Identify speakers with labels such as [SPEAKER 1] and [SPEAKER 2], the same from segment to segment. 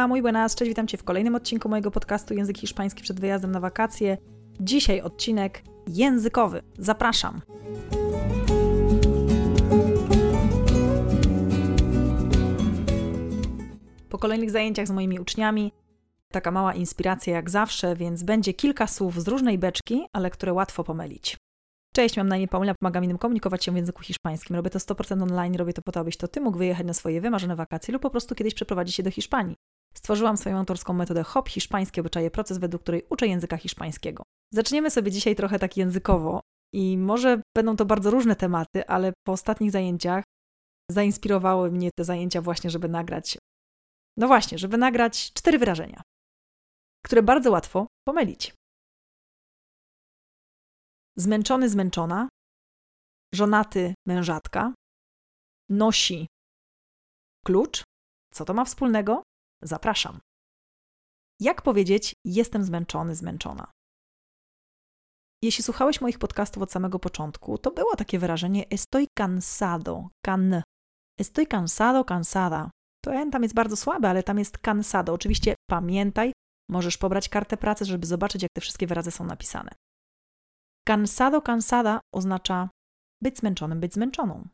[SPEAKER 1] Hola, muy buenas, cześć, witam Cię w kolejnym odcinku mojego podcastu Język Hiszpański przed wyjazdem na wakacje. Dzisiaj odcinek językowy. Zapraszam. Po kolejnych zajęciach z moimi uczniami taka mała inspiracja jak zawsze, więc będzie kilka słów z różnej beczki, ale które łatwo pomylić. Cześć, mam na imię Paulina, pomagam innym komunikować się w języku hiszpańskim. Robię to 100% online, robię to po to, abyś to Ty mógł wyjechać na swoje wymarzone wakacje lub po prostu kiedyś przeprowadzić się do Hiszpanii. Stworzyłam swoją autorską metodę HOP, hiszpańskie obyczaje, proces, według której uczę języka hiszpańskiego. Zaczniemy sobie dzisiaj trochę tak językowo i może będą to bardzo różne tematy, ale po ostatnich zajęciach zainspirowały mnie te zajęcia właśnie, żeby nagrać, no właśnie, żeby nagrać cztery wyrażenia, które bardzo łatwo pomylić. Zmęczony, zmęczona, żonaty, mężatka, nosi klucz. Co to ma wspólnego? Zapraszam. Jak powiedzieć, jestem zmęczony, zmęczona? Jeśli słuchałeś moich podcastów od samego początku, to było takie wyrażenie estoy cansado, can. Estoy cansado, cansada. To N tam jest bardzo słabe, ale tam jest cansado. Oczywiście pamiętaj, możesz pobrać kartę pracy, żeby zobaczyć, jak te wszystkie wyrazy są napisane. Cansado, cansada oznacza być zmęczonym, być zmęczoną.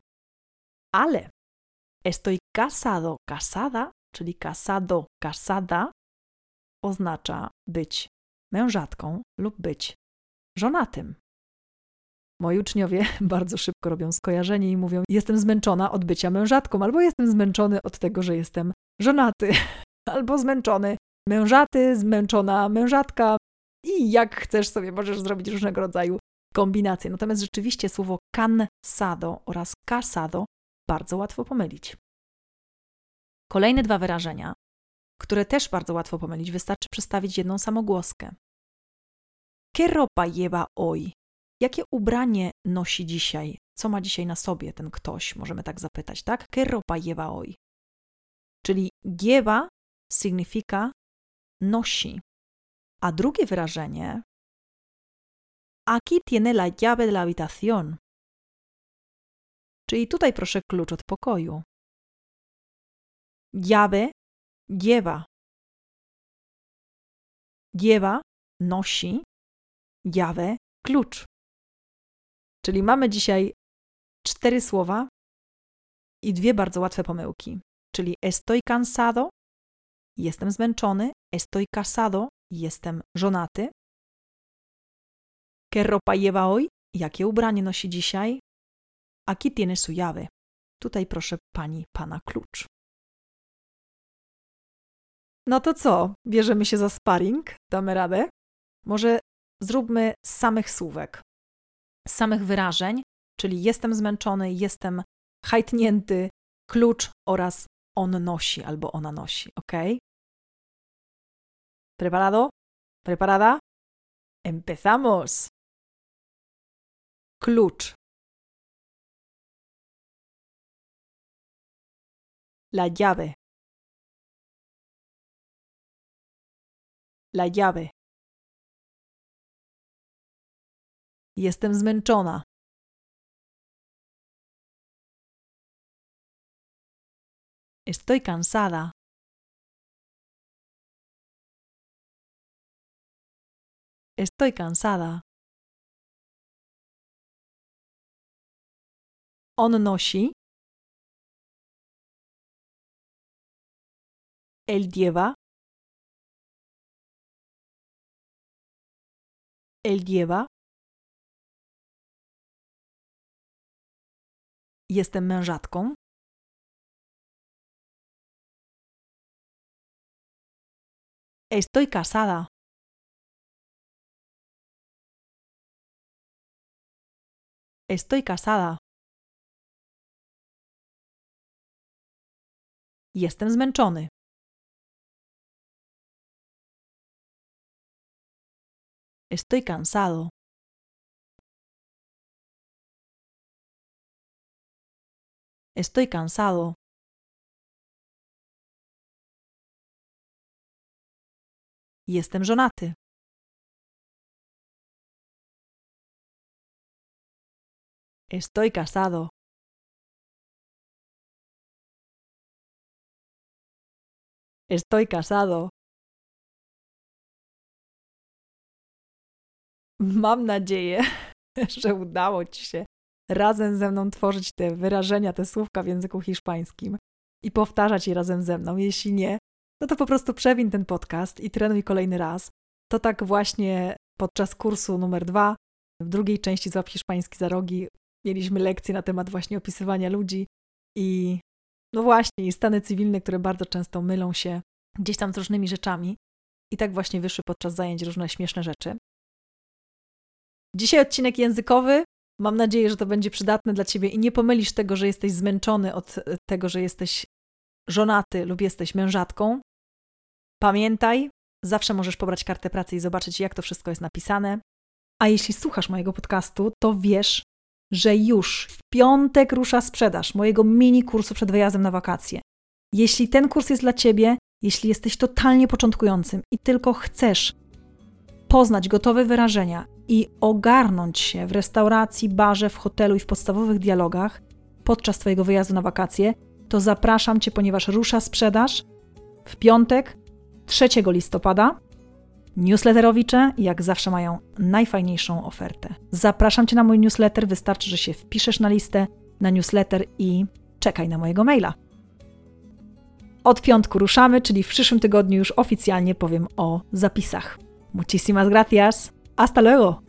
[SPEAKER 1] Ale estoy casado, casada, czyli casado, casada oznacza być mężatką lub być żonatym. Moi uczniowie bardzo szybko robią skojarzenie i mówią: Jestem zmęczona od bycia mężatką, albo jestem zmęczony od tego, że jestem żonaty, albo zmęczony mężaty, zmęczona mężatka. I jak chcesz sobie możesz zrobić różnego rodzaju kombinacje. Natomiast rzeczywiście słowo cansado oraz casado bardzo łatwo pomylić. Kolejne dwa wyrażenia, które też bardzo łatwo pomylić, wystarczy przestawić jedną samogłoskę. ¿Qué ropa lleva hoy? Jakie ubranie nosi dzisiaj? Co ma dzisiaj na sobie ten ktoś? Możemy tak zapytać, tak? ¿Qué ropa lleva hoy? Czyli lleva significa nosi. A drugie wyrażenie Aquí tiene la llave de la habitación. Czyli tutaj proszę klucz od pokoju. Llave lleva. Lleva nosi. Llave klucz. Czyli mamy dzisiaj cztery słowa i dwie bardzo łatwe pomyłki. Czyli estoy cansado, jestem zmęczony, estoy casado, jestem żonaty, ¿Qué ropa lleva hoy? Jakie ubranie nosi dzisiaj? Aquí tiene su llave. Tutaj proszę pani, pana klucz. No to co? Bierzemy się za sparring? Damy radę? Może zróbmy z samych słówek, z samych wyrażeń, czyli jestem zmęczony, jestem hajtnięty, klucz oraz on nosi albo ona nosi, ok? ¿Preparado? ¿Preparada? ¡Empezamos! Klucz. La llave. La llave. Jestem zmęczona. Estoy cansada. Estoy cansada. On nosi. Él lleva. Él lleva. Jestem mężatką. Estoy casada. Estoy casada. Jestem zmęczony. Estoy cansado. Estoy cansado. Jestem żonaty. Estoy casado. Estoy casado. Mam nadzieję, że udało Ci się razem ze mną tworzyć te wyrażenia, te słówka w języku hiszpańskim i powtarzać je razem ze mną. Jeśli nie, no to po prostu przewin ten podcast i trenuj kolejny raz. To tak właśnie podczas kursu numer dwa, w drugiej części Złap Hiszpański za rogi, mieliśmy lekcje na temat właśnie opisywania ludzi i no właśnie, i stany cywilne, które bardzo często mylą się gdzieś tam z różnymi rzeczami. I tak właśnie wyszły podczas zajęć różne śmieszne rzeczy. Dzisiaj odcinek językowy. Mam nadzieję, że to będzie przydatne dla Ciebie i nie pomylisz tego, że jesteś zmęczony od tego, że jesteś żonaty lub jesteś mężatką. Pamiętaj, zawsze możesz pobrać kartę pracy i zobaczyć, jak to wszystko jest napisane. A jeśli słuchasz mojego podcastu, to wiesz, że już w piątek rusza sprzedaż mojego mini kursu przed wyjazdem na wakacje. Jeśli ten kurs jest dla Ciebie, jeśli jesteś totalnie początkującym i tylko chcesz poznać gotowe wyrażenia i ogarnąć się w restauracji, barze, w hotelu i w podstawowych dialogach podczas Twojego wyjazdu na wakacje, to zapraszam Cię, ponieważ rusza sprzedaż w piątek 3 listopada. Newsletterowicze, jak zawsze, mają najfajniejszą ofertę. Zapraszam Cię na mój newsletter, wystarczy, że się wpiszesz na listę na newsletter i czekaj na mojego maila. Od piątku ruszamy, czyli w przyszłym tygodniu już oficjalnie powiem o zapisach. Muchísimas gracias. Hasta luego.